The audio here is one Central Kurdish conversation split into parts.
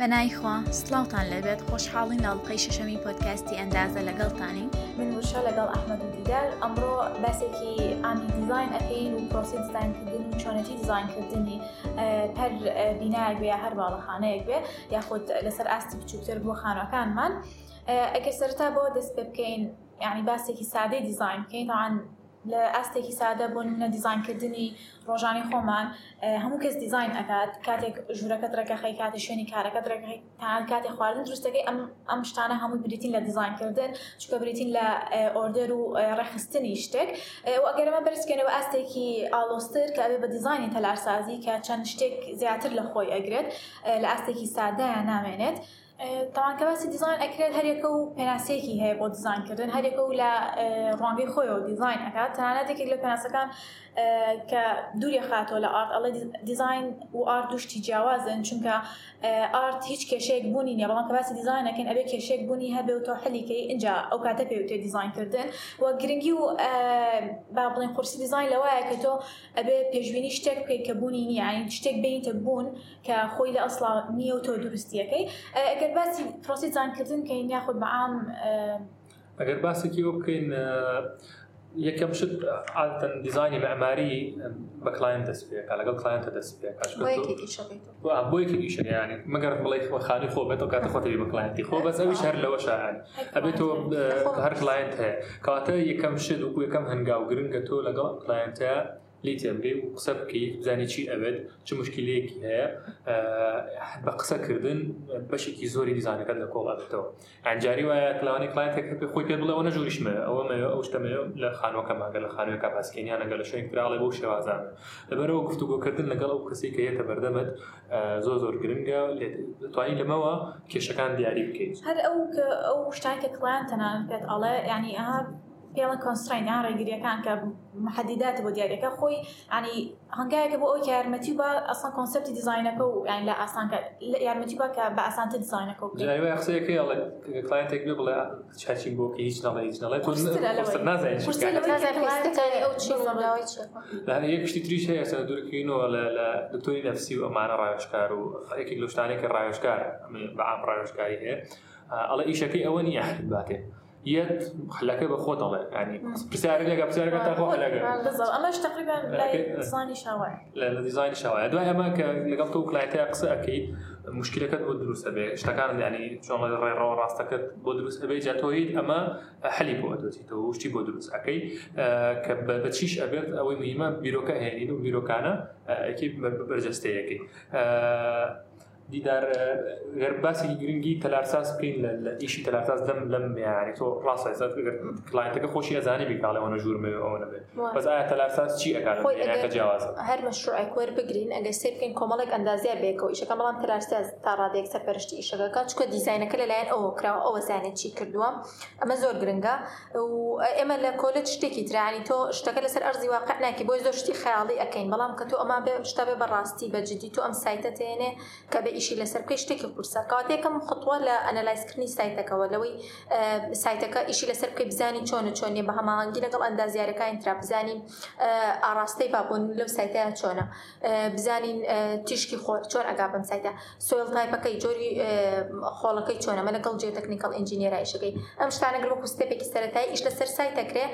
بەنایخوا سلااوان لەبێت خۆشحاڵین ناڵقەی شەشەمی پۆتکاستی ئەندازە لەگەڵتانی من وشە لەگەڵ ئەحمەد و دیدار ئەمڕۆ بەسێکی ئامی دیزین ئەپین و پرۆسی دیزینکردن چۆنەتی دیزینکردنی پەر بینایە بێ هەر باڵەخانەیەک بێ یاخود لەسەر ئاستی بچووتر بۆ خانەکانمان ئەگە سەرتا بۆ دەست پێ بکەین یعنی باسێکی سادەی دیزین بکەین تاوان لە ئەستێکی سادە بۆ منە دیزانکردنی ڕۆژانی خۆمان هەموو کەس دیزین ئەکات کاتێک ژوورەکە ڕێکەخی کاتی شوێنی کارەکە ڕێکەکەی کاتی خواردن دروستەکەی ئەم ئەم شتانە هەمووی بریتین لە دیزانکردن چکە بریتین لە ئۆردر و ڕێخستنی شتێک ئەگەرمە بەرزکەنەوە ئەستێکی ئالۆستر کە ئەوێ بە دیزانی تەلارسازی کە چەند شتێک زیاتر لە خۆی ئەگرێت لە ئەستێکی سادەیان نامێنێت. طبعا کە باسی دیزین ئەکرێت هەرێکە و پێناسەیەکی هەیە بۆ دیزین کردن هەرێکە و لە ڕوانگەی خۆی و دیزین ئەکات تەنانەتێکێک لە پێناسەکان کە دووری خاتۆ لە ئارت ئەڵێ دیزین و ئارت دوشتی جیاوازن چونکە ئارت هیچ کێشێک بوونی نیە بەڵام کە باسی دیزینەکەن ئەبێ کێشێک بوونی هەبێ و تۆ حەلیکەی اینجا ئەو کاتە پێوتێ دیزینکردن و گرنگی و با بڵێن قورسی دیزین لەوایە کە تۆ ئەبێ پێشبینی شتێک پێی کە بوونی نیە ینی شتێک بینیتە بوون کە خۆی لە ئەسڵ نییە و تۆ درستیەکەی ئەگەر باسی پرۆسی زانکردن کە یاخود بەعام ئەگەر باسێکی بکەین یەکەم شت ئاتەن دیزانی مەماری بە کلاین دەست پێ لەگەڵ کلاینتە دەست پێ بۆ یکیشیانی مەگەر بڵی خانی خۆ بێتەوە کاتە خۆتەوی بە کلاینتی خۆ بەزەوی شەر لەوە شایان ئەبێت تۆ هەر کلاینت هەیە کاتە یەکەم شت و یەکەم هەنگاو گرنگە تۆ لەگەڵ کلاینتە لیتە بگەی و قسە بکەیت بزانێت چی ئەوێت چ مشکلەیەکی هەیە بە قسەکردن بەشێکی زۆری دیزانەکەت لە کۆڵ ئەبێتەوە ئەنجاری وایە کلانی کلایەتێک خۆی پێ بڵێ ئەوە نەجوریشمە ئەوە ئەو شتەمە لە خانۆکە ماگە لە خانوی کاپاسکێنیان لەگە لە شوێن کراڵی بۆ شێوازان لەبەرەوە گفتوگۆکردن لەگەڵ ئەو کەسی کە هێتە بەردەمت زۆر زۆر گرنگە توانی لەمەوە کێشەکان دیاری بکەیت هەر ئەو ئەو شتاکە کلان تەنان پێت ئەڵێ ینی ئا پێڵە کۆنسرینیان ڕێگیریەکان کە محەدیدات بۆ دیارەکە خۆی ینی هەنگایەکە بۆ ئەوی کە یارمەتی بە ئەسان کۆنسپتی دیزینەکە و یان لە ئاسانکە یارمەتی بە کە بە ئاسانتە دیزینەکە قسەیەکە کلاینتێک بێ بڵێ چاچی بۆکە هیچ نڵێ هیچ نڵێ یە پشتی تریش هەیە سە دوورکردنەوە لە دکتۆری نفسی و ئەمانە ڕایشکار و ێکی لەشتانێکی ڕایشکار بە ئام ڕایشکاری هەیە ئەڵە ئیشەکەی ئەوە نیە حباتێ. يت خلاك بخو طلع يعني بسعر لقى بسعر يعني تخو لقى بالضبط اما ايش تقريبا ديزاين شوارع لا ديزاين شوارع دواء اما لقبتو كلايتا قص اكيد مشكله كانت بدروس ابي ايش كان يعني شلون ري رو راستك بدروس ابي جاتوهيد اما حلي بو ادوتي تو وشتي بدروس اكي آه، كبتشيش ابيت او مهمه بيروكا هينيد وبيروكانا آه، اكيد برجستي اكي آه، دیدار گەر باسی گرنگی تەلارساس بکەین لە ئیشی تەلارساس دەم لەم یاری تۆ ڕاستە کلاینتەکە خۆشی ئەزانانی بکڵێەوەە ژورمە ئەوە بێت بەس ئایا تەلارساس چی ئەکارەکە جیاواز هەر مەشروعکوەر بگرین ئەگەر سێ بکەین کۆمەڵێک ئەندازیە بێکەوە ئیشەکە بەڵام تەلارساس تا ڕادێک سەرپەرشتی ئیشەکە چکە دیزینەکە لەلایەن ئەوە کراوە ئەوە زانێت چی کردووە ئەمە زۆر گرنگە و ئێمە لە کۆلت شتێکی درانی تۆ شتەکە لەسەر ئەرزی واقع ناکی بۆی زۆر شتی خیاڵی ئەەکەین بەڵام کە تۆ ئەمان بێ شتا بێ بەڕاستی بەجددی تۆ ئەم سایتە تێنێ کە بە ئیشی لەسەرکەی شتێکی قورسە کاتێکم خطووە لە ئەنەلایسکردنی سایتەکەەوە لەوەی سایتەکە ئیشی لەسەر بکەی بزانی چۆنە چۆنێ بە هەماهنگگی لەگەڵ ئەندازیارەکانی تررا بزانین ئاراستەی بابوون لەو سایتەیە چۆنە بزانین تیشکی خۆ چۆن ئەگا بم سایتە سۆل تایپەکەی جۆری خۆڵەکەی چۆنە مە لەگەڵ جێ تەکنیکل ئنجینێرایشەکەی ئەم شتانەگەڵ کوستێپێکی سەتای ئیش لەسەر سایتەکرێ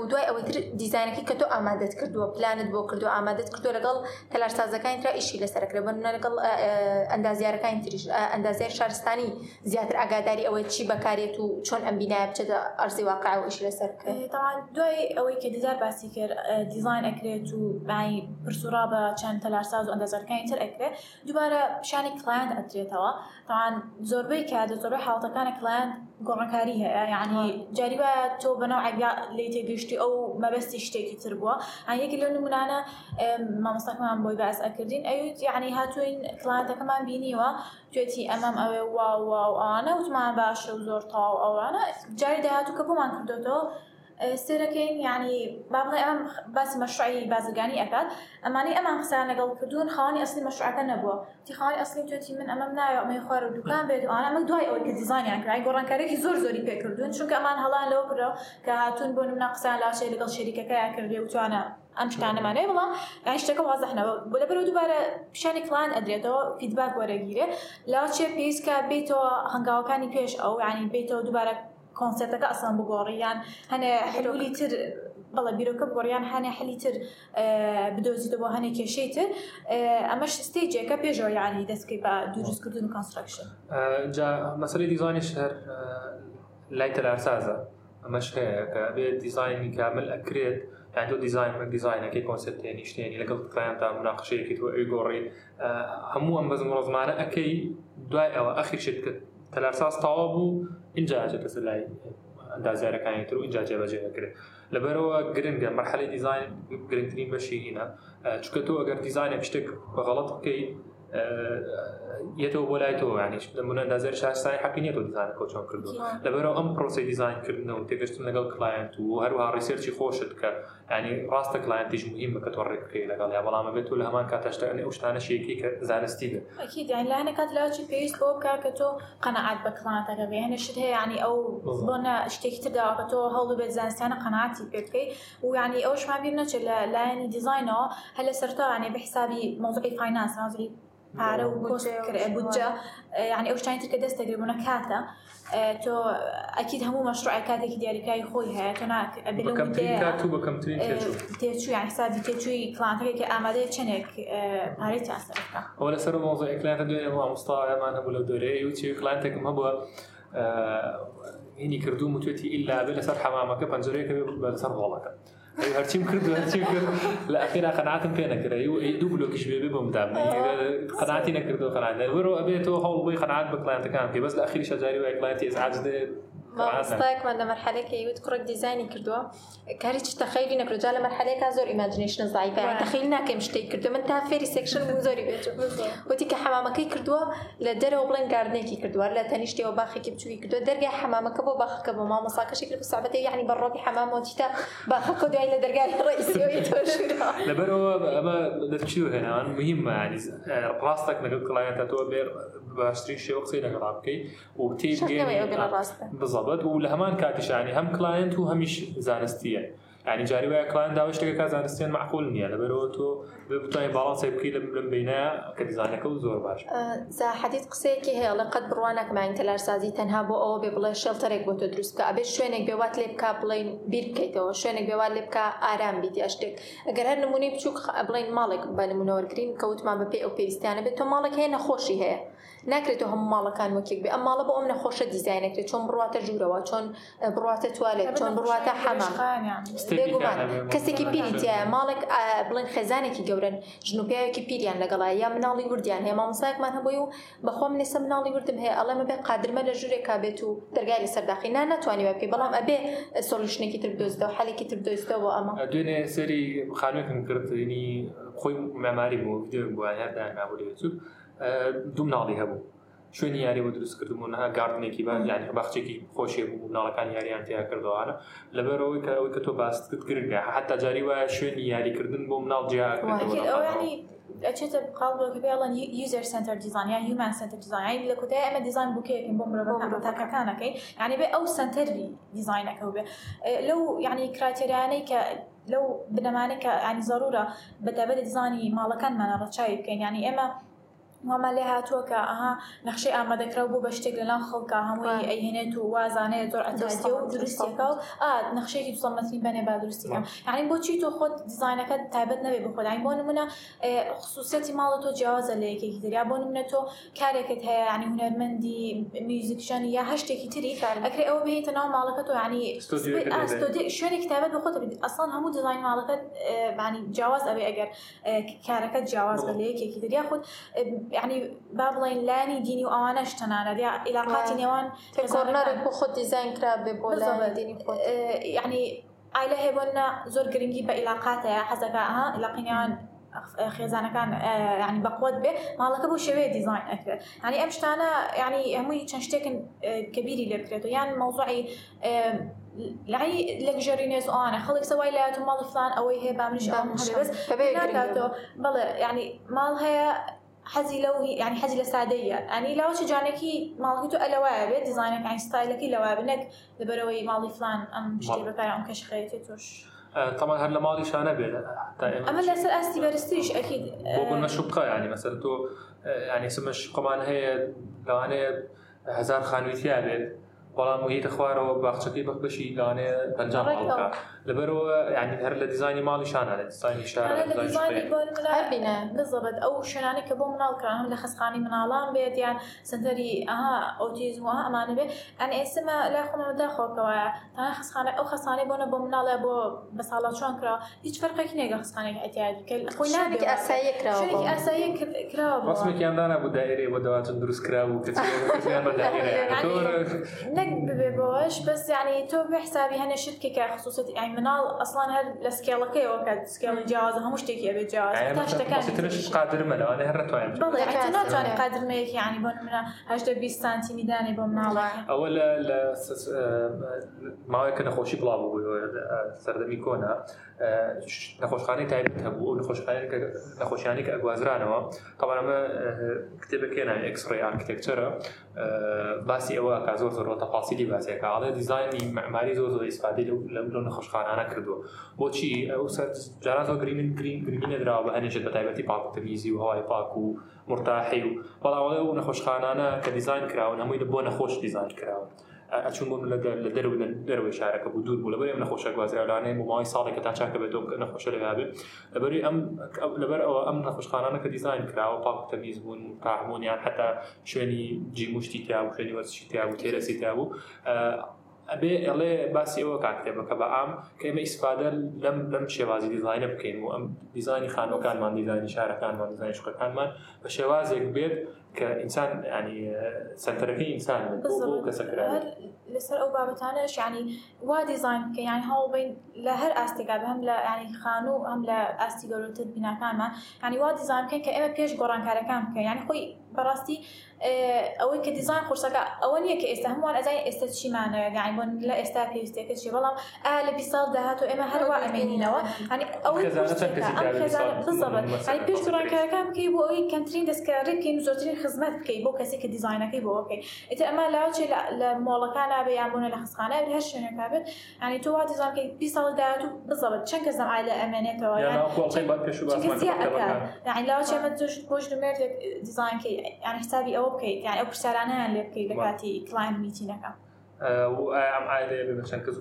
و دوای ئەوەیتر دیزانەکەی کە تۆ ئامادەت کردووە پلانت بۆ کردو ئامادەت کردو لەگەڵ تەلارسازەکانی تررا ئیشی لەسەرکرێ بن لەگەڵ ئەندازیارەکانی تریش ئەندازیار شارستانی زیاتر ئاگاداری ئەوەی چی بەکارێت و چۆن ئەم بینایە بچێتە ئەرزی واقع ئەوش لەسەر دوای ئەوەی کە دیزار باسی کرد دیزین ئەکرێت و بای پرسوورا بە چەند تەلارساز و ئەندازارەکانی تر ئەکرێت دووبارە پیشانی کلایند ئەترێتەوە تاوان زۆربەی کات زۆربەی حڵاتەکانە کلایند گۆڕەکاری هەیە یعنی جاریبە تۆ بەناو عبیا لی تێگەشتی ئەو مەبەستی شتێکی تر بووە ئەن یەکی لە نمونانە مامۆستەکەمان بۆی باس ئەکردین ئەوت یعنی هاتوین کلانتەکەمان خۆمان بینیوە گوێتی ئەمەم ئەوێ واوا ئەوانە وتمان باشە و زۆر تاو ئەوانە جاری داهاتوو کە بۆمان کردەوە سێرەکەین ینی با بڵێ ئەم باسی مەشعایی بازرگانی ئەکات ئەمانی ئەمان قسان لەگەڵ کردوون خاوەنی ئەسلی مەشعەکە نەبووە تیخاوەنی ئەسلی توێتی من ئەمەم نایەمەی خوار و دوکان بێت وانە ئەمە دوای ئەوە کە دیزانیان کرای گۆڕانکارێکی زۆر زۆری پێکردوون چونکە ئەمان هەڵان لەوە کردەوە کە هاتون بۆ نمنا قسان لاشێ لەگەڵ شەریکەکەیان کردێ وتوانە ئەم شتانەمانێ بڵام یاشتەکە وازەحنەوە بۆ لە بەرەو دووبارە پیشانی کلان ئەدرێتەوە فیدباک وەرەگیرێ لاچێ پێیسکە بێتەوە هەنگاوەکانی پێش ئەو ینی بێتەوە دووبارە کۆنسرتەکە ئەسان بگۆڕیان هەنێ حلولی تر والله بيروك بگۆڕیان هنا حلي تر آه، بدۆزیتە بۆ هەنێ کێشەی تر ئەمەش ستێجێکە پێشۆیانی دەستکەی بە دوروستکردن كونستراكشن جا دیزانی ديزاين آه، لای تەلارسازە ئەمەش هەیە کە كابي ديزاين كامل اكريت يعني تو ديزاين من ديزاين كي كونسيبت يعني شتي شتيني لقلت كلاينت مناقشه كي تو ايغوري آه، همو ام بزم رزمانه اكي دوای ئەوە ئەخی شت کرد تەلارساز اینجا ئەجێتە سەر لای ئەندازارەکانی تر و اینجا جێبەجێەکرێت لەبەرەوە گرنگە مەرحەلی دیزین گرنگترین بەشی هینە چکە تۆ ئەگەر دیزانێک شتێک بەغڵەت بکەیت یەتەوە بۆ لای تۆ ینیش لەمونە دازر شاستانی حقی نیە تۆ دیزانە کۆچۆن کردو لەبەرەوە ئەم پرۆسی دیزانکردنەوە تێگەشتن لەگەڵ کلاینت و هەروها ڕیسەرچی خۆشت کە ینی ڕاستە کلاینتیش مهمە کە تۆ ڕێکەکەی لەگەڵ یا بەڵامە بێت و لە هەمان کاتەشتەنێ ئەوشتانەشیەکی کە زانستی بێت لاەنە کات لاچی پێویست بۆ بکە کە تۆ قەنەعات بە کلانتەکە بێ هەنشت هەیە ینی ئەو بۆنە شتێکی تردا کە تۆ هەڵ بێت زانستانە قەنعاتی پێکەی و ینی ئەوشمان بیر نەچێت لە لایەنی دیزینەوە هەل لە سەرتاوانێ بە حسابی مۆزقی فینانس نازری پارە و بودجە یعنی ئەو شتانی ترکە دەست دەگربوونە کاتە تۆ ئەکیید هەموو مەشروع کاتێکی دیاریکایی يعني هەیە تۆ تێچوی یانسابی تێچووی کلانتەکێکی ئامادەی چنێک پارەی چاسەکە ئەو لەسەر مۆزای کلانتە دوێنێ مامۆستامان هەبوو لە دورەیە و چی کلانتێکم هەبووە هینی کردو وتێتی ئللا بێ لەسەر حەمامەکە پەنجەرەیەەکە بلا سر غۆڵەکە. أيوة، هرتيم کرد هرتيم هرچیم لا اخيرا قناعتهم پێ نەکرە دوو بلۆکیش بێ بم دابن يعني قناعتی نەکرد و قناعت وەرە هو تۆ هەوڵ بۆی قناعت بە کلانتەکان پێ بەس لە ئەخیری ازعاج وای ماستایک من مرحلة مەرحلەیەکە یوت کوڕێک دیزانی کردووە کاری چ تەخیلی نەکرجا لە مەرحلەیەکە زۆر ئیماجنیشنە زایبە تەخیل ناکەم شتەی کردو من تا فێری سێکشن بم زۆری بێت وتی کە حمامەکەی کردووە لە دەرەوە بڵێن گاردنێکی کردووە لە تەنیشتەوە باخێکی بچووی کردو دەرگای حمامەکە بۆ باخ بۆ ما مەساکەشی کرد سابەتی یعنی بەڕۆبی حمامەوەتی تا باخەکە دوای لە دەرگای ڕئیسیەوەی تۆش لەبەرەوە ئەمە دەرچی هێنان مهمە ینی ڕاستەک نەگەڵ کڵایەتە تۆ بێر باشترین شێوە قسەی لەگەڵا بکەیت و تێ بڵ بەڵبەت و لە هەمان کاتیشانی هەم کلاینت و هەمیش زانستیە ینی جاری وایە کلاین داوا شتێکە کا زانستیان معقول نییە لەبەرەوە تۆ بتوانین باڵاسی بکەی لە بلم بینە کە دیزانەکە و زۆر باش حدیت قسەیەکی هەیە لە قەت بڕوانەکمان تەلارسازی تەنها بۆ ئەوە بێ بڵێ شەڵتەرێک بۆ تۆ دروست بکە ئەبێ شوێنێک بێوات لێ بک بڵین بیر بکەیتەوە شوێنێک بێوات لێ بکە ئارام بیت یا شتێک ئەگەر هەر نمونی بچووک بڵین ماڵێک بە نمونەوەگرین کەوتمان بە پێ ئەو پێویستیانە بێت تۆ ماڵێک هەیە نەخۆشی هەیە ناکرێتەوە هەموو ماڵەکان وەکێک بێ ئەم ماڵە بۆ ئەم نەخۆشە دیزینێکێت چۆن بڕاتە ژوورەوە چۆن بڕاتە توالێت چۆن بڕاتە حەمام کەسێکی پیریتیە ماڵێک بڵێن خێزانێکی گەورن ژنوپیاوێکی پیریان لەگەڵای یا مناڵی وردیان هەیە مامۆسایەکمان هەبووی و بەخۆم نێسە مناڵی وردم هەیە ئەڵێمە بێ قادرمە لە ژوورێکا بێت و دەرگای لە سەرداخی نا ناتوانانی بەپی بەڵام ئەبێ سۆلوشنێکی تر دۆستەوە حالێکی تر دۆستەوە ئەمە دوێنێ سەری خانوێکم کردنی خۆی مەماری بۆ ویددیو بووە هەردانابوو لێ چوب دوم ناڵی هەبوو شوێنی یاریەوە دروستکردبوو نها گاردنێکی بان یانی باخچێکی خۆشی بوو ناڵەکان یاریان تیا کردوانە لەبەرەوەی کە ئەوەی کە تۆ باستت کردگە حتا جاری وایە شوێنی یاریکردن بۆ مناڵ جیانی ئەچێتە بقاڵەکە بڵن یوزەر سنتەر دیزانیان هیومان سنتەر دیزانایی لە کوتای ئەمە دیزان بکەیەکن بۆ مرۆڤەکەتاکەکانەکەی ینی بێ ئەو سنتەری دیزینەکە بێ لەو یعنی کراتێریانەی کە لەو بنەمانەکە ئانی زارورە بەدەبێت دیزانی ماڵەکانمانە ڕەچاوی بکەین ینی ئێمە مملی ها تو که آها نخشی آمده کردو بو بشه تقلان خال که هم وی ایهنه بله. تو و بله، درستی کال بله. یعنی یعنی آه نخشی که دوستم مثلی بنه بعد درستی کام یعنی با چی تو خود دزاین کد تعبت نبی بخواد یعنی با نمونه خصوصیتی مال تو جاز لیکی کدی یا با نمونه تو کاری که ته یعنی هنرمندی میزیکشان یا هشتی کی تری کرد اگر او بهیت نام مالکه تو یعنی استودیو شرک تعبت و خود اصلا همون دزاین مالکت یعنی جاز ابی اگر کارکت کد جاز لیکه خود يعني بابلين لاني ديني وأوانا اشتنا دي علاقاتي آه. نيوان تكورنر بخود ديزاين كراب ببولا ديني خود يعني عائلة هبونا زور جرينجي بعلاقاتها آه، حزكاها آه، علاقينيوان خێزانەکان ینی بەقوت بێ ماڵەکە بۆ شێوەیە دیزین ئەکرێت ینی ئەم شتانە ینی هەمووی يعني شتێکن کەبیری لێ بکرێت و یان مەوزوعی لای لەگژەری نێز ئەوانە خەڵک سەوای لایات و ماڵی فلان ئەوەی هەیە با منش بلا يعني مال هەیە حزي لو يعني حزي لسادية يعني لو لەوە جانێکی ماڵی تو ئەلەوایە بێت دیزانێک ئەین ستایلەکی لەوابە نەک لەبەرەوەی ماڵی فلان ئەم بەکار ئەم کەشخەیەتی توش. طبعا هلا ماضي شانه بيلا اما لا سر استي برستيش اكيد وقلنا شقه يعني مثلا تو يعني سمش قمان هي لو انا هزار خانويتي بيت بەڵام وهیتە خوارەوە باخچەکەی بەخبشی لانێ پنج لەبەرەوە ینی هەر لە دیزانی ماڵی شانە لە دیزانی شار بینە بزبێت ئەو شوێنانی کە بۆ مناڵکان لە خستخانی مناڵان بێت یان سنتەری ئەها ئۆتیزموە ئەمانە بێت ئەن ئێسمە لای خۆمەدا خۆکەوەە تا خستخانە ئەو خستانی بۆنە بۆ مناڵە بۆ بە ساڵات چۆن کرا هیچ فەرقێک نێگە خستانێک ئەتیادیکەخۆیانێک ئاسایی کراوە ئاسایی کراوە بەسمێکیاندانا بۆ دایرێ بۆ دەواتن دروست کرا و کە هەندێک ببێ بەوەش بەس یعنی تۆ بە حسابی هەنە شتکێکە خصوصەت ئای مناڵ ئەسڵان هەر لە سکێڵەکەیەوە کە سکێڵی جیاز هەموو شتێکی ئەبێ جیازش قادرمەەوە لە هەر ناتوانێت قادرمەیەکی ینی بۆ منەهدە بی سانتی میدانی بۆ مناڵە ئەوە لە ماوەیە کە نەخۆشی بڵاو بوو سەردەمی کۆنا. نەخۆشخانەی تایبێت هەبوو و نەخۆشیانی کە ئەگوازرانەوە تاوانمە کتێبەکەێنە ئەکسڕی ئارکتێکچرە باسی ئەوە کا زۆر زۆر تەپاسیلی باسیەکە ئاڵێ دیزانی معماری زۆر زۆر ئیسپادی لەم نەخۆشخانانە کردووە بۆچی ئەو سەر جاران زۆر گرین گرین گرینە درراوە بە هەنێشت بە تایبەتی پاکتەمیزی و هەوای پاک و مرتاحی و بەڵاوڵێ و نەخۆشخانانە کە دیزان کراون هەمووی بۆ نەخۆش دیزان کراون. ئەچون بۆ لە دەرو دەروی شارەکە بوو دوور بوو لەبەر ئەم نەخۆشە گوازیرانەیە ماوەی ساڵێکە تا چاکە بێت نەخۆشە لەگابێ لەبەری ئەم لەبەر ئەوە ئەم نەخۆشخانانە کە دیزین کراوە پاک تەمیز بوون تاهمونیان هەتا شوێنی جیموشتی تیا و شوێنی وەرزشی تیا و تێرەسی تیا بوو ئەبێ ئەڵێ باسی ئەوە کاکتێبەکە بە ئام کەمە ئیسپادە لەم لەم شێوازی دیزانە بکەین و ئەم دیزانی خانەکانمان دیزانی شارەکانمان دیزانی شقەکانمان بە شێوازێک بێت كانسان يعني سنترفي انسان بالضبط لسر او بابتانش يعني وا ديزاين يعني هو بين لهر استيقا بهم لا يعني خانو هم لا استيقا لو بنا كان يعني وا ديزاين كان كاما بيش قران كارا كان يعني خوي براستي اه، او اوي ديزاين خرسكا اوليه كاست هم ولا زي است شي معنا يعني بون لا است بيست كل شي والله ال بيصال دهاتو اما هر وا امين نوا يعني اوي خزانه بالضبط يعني بيش قران كارا كان كي بو اوي كان ترين دسكاري كي نزورتين خزمەت بکەیت بۆ کەسێکی دیزینەکەی بۆ بکەیت ئیتە ئەمە لاوچێ لە مۆڵەکانە بە یابوونە لە خستخانە هەر شوێنەکە بێت ینی تۆوا دیزانکەی پێ ساڵی داات و بزەڵت چەند یعنی ئای لە ئەمێنێتەوە لاوچێ مە زۆش بۆش نمێردێک دیزانکەی یان حسابی ئەوە بکەیت یان ئەو پرسیارانەیان لێ بکەیت لە کاتی کلاین میتینەکە اه، و ئەم ئای لێ بچەند کەس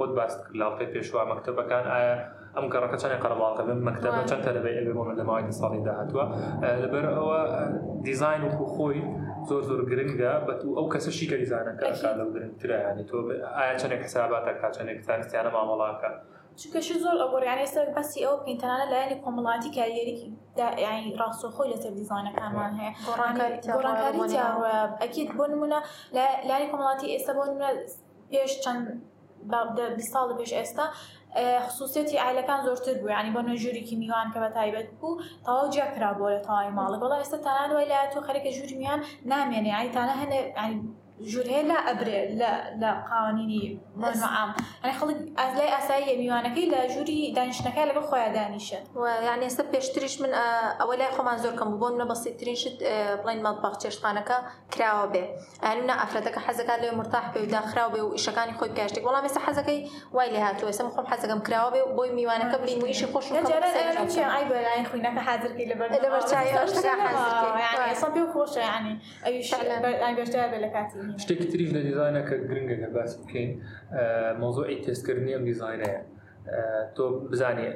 خۆت باست لاڵقی پێشوا مەکتتەبەکان ئایا اه، ئەم گەڕەکەچانی قەرماڵەکە صار مەکتتەبە چەند لبر هو ديزاين من زور زور جرينجا بس او كسر شيء كديزاين خۆی زۆر جرينج ترى يعني تو ئەو کەسەشی کە دیزانەکە لەو ملاك شو كشو زور حساباتەکە يعني تانستیانە بس چونکەشی زۆر ئەوەڕ یانی سەر بەسی ئەو پێینتەنانە لایەنی کۆمەڵاتی کاریێرێکی یانی ڕاستۆخۆی لەسەر دیزانەکانمان هەیە گۆڕانکاری ئەکیت بۆ نمونە لانی کۆمەڵاتی ئێستا بۆ بيش كان بعد ساڵ بيش استا خصوصەتی ئایلەکان زۆرتر بوو ینی بۆ نوێژووریکی میوان کە بە تایبەت بوو تەواو جیاکرا بۆ لە تەواوی ماڵە بەڵام ئێستا تاان وای لای تۆ خەرەکە ژووری میان نامێنێ ئایتانە هەنێ جوره لا ئەبرێ لە قاوانینی مەعام ئەنی خڵک ئازلای ئاسایی میوانەکەی لە ژووری دانیشتەکە لەگە بخويا دانیشە ويعني ئێستا پێشتریش من ئەوە اه، لای خۆمان زۆرکەم بوون لە بەسیترینشت اه، بڵین مەڵباق چێشتانەکە کراوە بێ ئەلونا ئەفرەتەکە حەزەکان لێ مرتاح پێ حزك بێ و ئیشەکانی خۆی پێشتێک وەڵام ێستا حەزەکەی وای لێ هاتووە ئێستا خۆم حەزەکەم کراوە بێ بۆی أنا بین و ئیشی خۆش ئای بەلاین خوینەکە حاضرکی لەبەر لەبەر چای ئەستا پێ خۆشە ینی ئەوی بەشتە بە لە کاتی شتێکی تریش لە دیزانە کە گرنگگە لە باس بکەین مۆزۆی تێستکردنی ئەم دیزانەیە تۆ بزانێ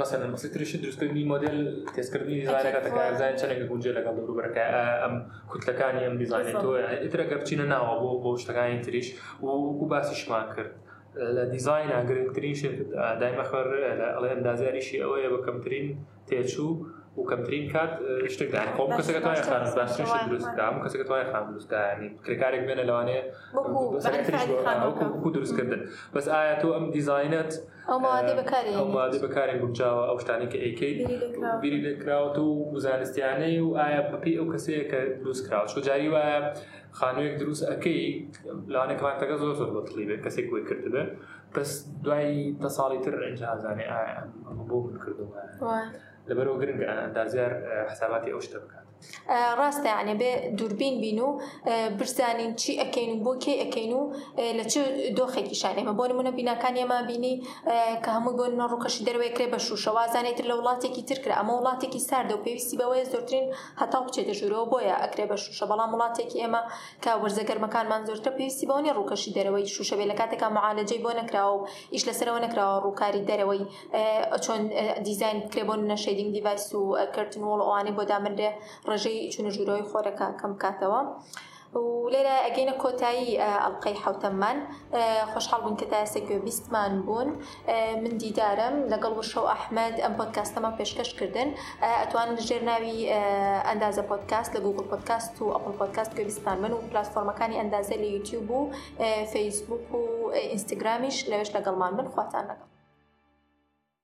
مەسەن مەسی تریشی دروستکردنی مۆدل تێستکردنی دیزانەکەتەکەزان چەنێک گونجێ لەگەڵ دەوروبەکە ئەم کوتلەکانی ئەم دیزانێت تۆ ئیترەکە بچینە ناوە بۆ بۆ شتەکانی تریش وکو باسیشمان کرد. لە دیزین ئاگرنگترین شت دایمەخەر لە ئەڵێ ئەندازاریشی ئەوەیە بەکەمترین تێچوو و کەمترین کات شتێکدان خۆم کەسەکە توانای خان باشترین شت دروستدا هەموو کەسەکە توانای خان دروستدانی کرێکارێک بێنە لەوانەیە وەکو دروستکردن بەس ئایا تۆ ئەم دیزینەت ئەومادی بەکارێک گوچاوە ئەو شتانی کە ئەیکەیت بیری لێکراوە و وزانستیانەی و ئایا بەپی ئەو کەسەیە کە دروستکراوە شۆ جاری وایە خانوویەک دروست ئەەکەی لاانێکمانتەکە زۆر زۆر بەتلی بێت کەسێک کوێ کردبێ بەس دوای دە ساڵی تر ڕێنجازانێ ئایا بۆ من کردوە. لەبەرەوە گرنگە ئەندازیار حساباتی ئەو شتە بکات ڕاستە یانێ بێ دووربین بین و برزانین چی ئەکەین و بۆ کێ ئەەکەین و لە چ دۆخێکی شانێمە بۆ نمونە بینکانی ئێمە بینی کە هەموو بۆ ڕووکەشی دەروێکرێ بە شوشەوازانێتتر لە وڵاتێکی ترکرا ئەمە وڵاتێکی ساردە و پێویستی بەوەی زۆرترین هەتا بچێتە ژوورەوە بۆیە ئەکرێ بە شوشە بەڵام وڵاتێکی ئێمە کا وەرزەگەرمەکانمان زۆرتە پێویستی بۆنی ڕووکەشی دەرەوەی شوشەبێ لە کاتێکا معالەجەی بۆ نەکراوە و ئیش لەسەرەوە نەکراوە ڕووکاری دەرەوەی چۆن دیزین کرێبوون نەشێدینگ دیڤایس و کردنوەڵ ئەوانەی بۆ دامرێ ڕژەی چونەژورەوەی خۆرەکە کەم کاتەوە. و لێرە ئەگەینە کۆتایی ئەڵلقەی حوتەممان خۆشحاڵ بوون کە تاسێکێ بیستمان بوون من دیدارم لەگەڵ وشە و ئەحمد ئەم پۆتکاستەمە پێشکەشکردن ئەتوان ژێر ناوی ئەندازە پۆتکاست لە گوگل پۆتکاست و ئەپل پۆتکاست گوێبیستان من و پلتفۆرمەکانی ئەندازە لە یوتیوب و فەیسبوک و ئینستاگرامیش لەوێش لەگەڵمان من خواتان لەگەڵ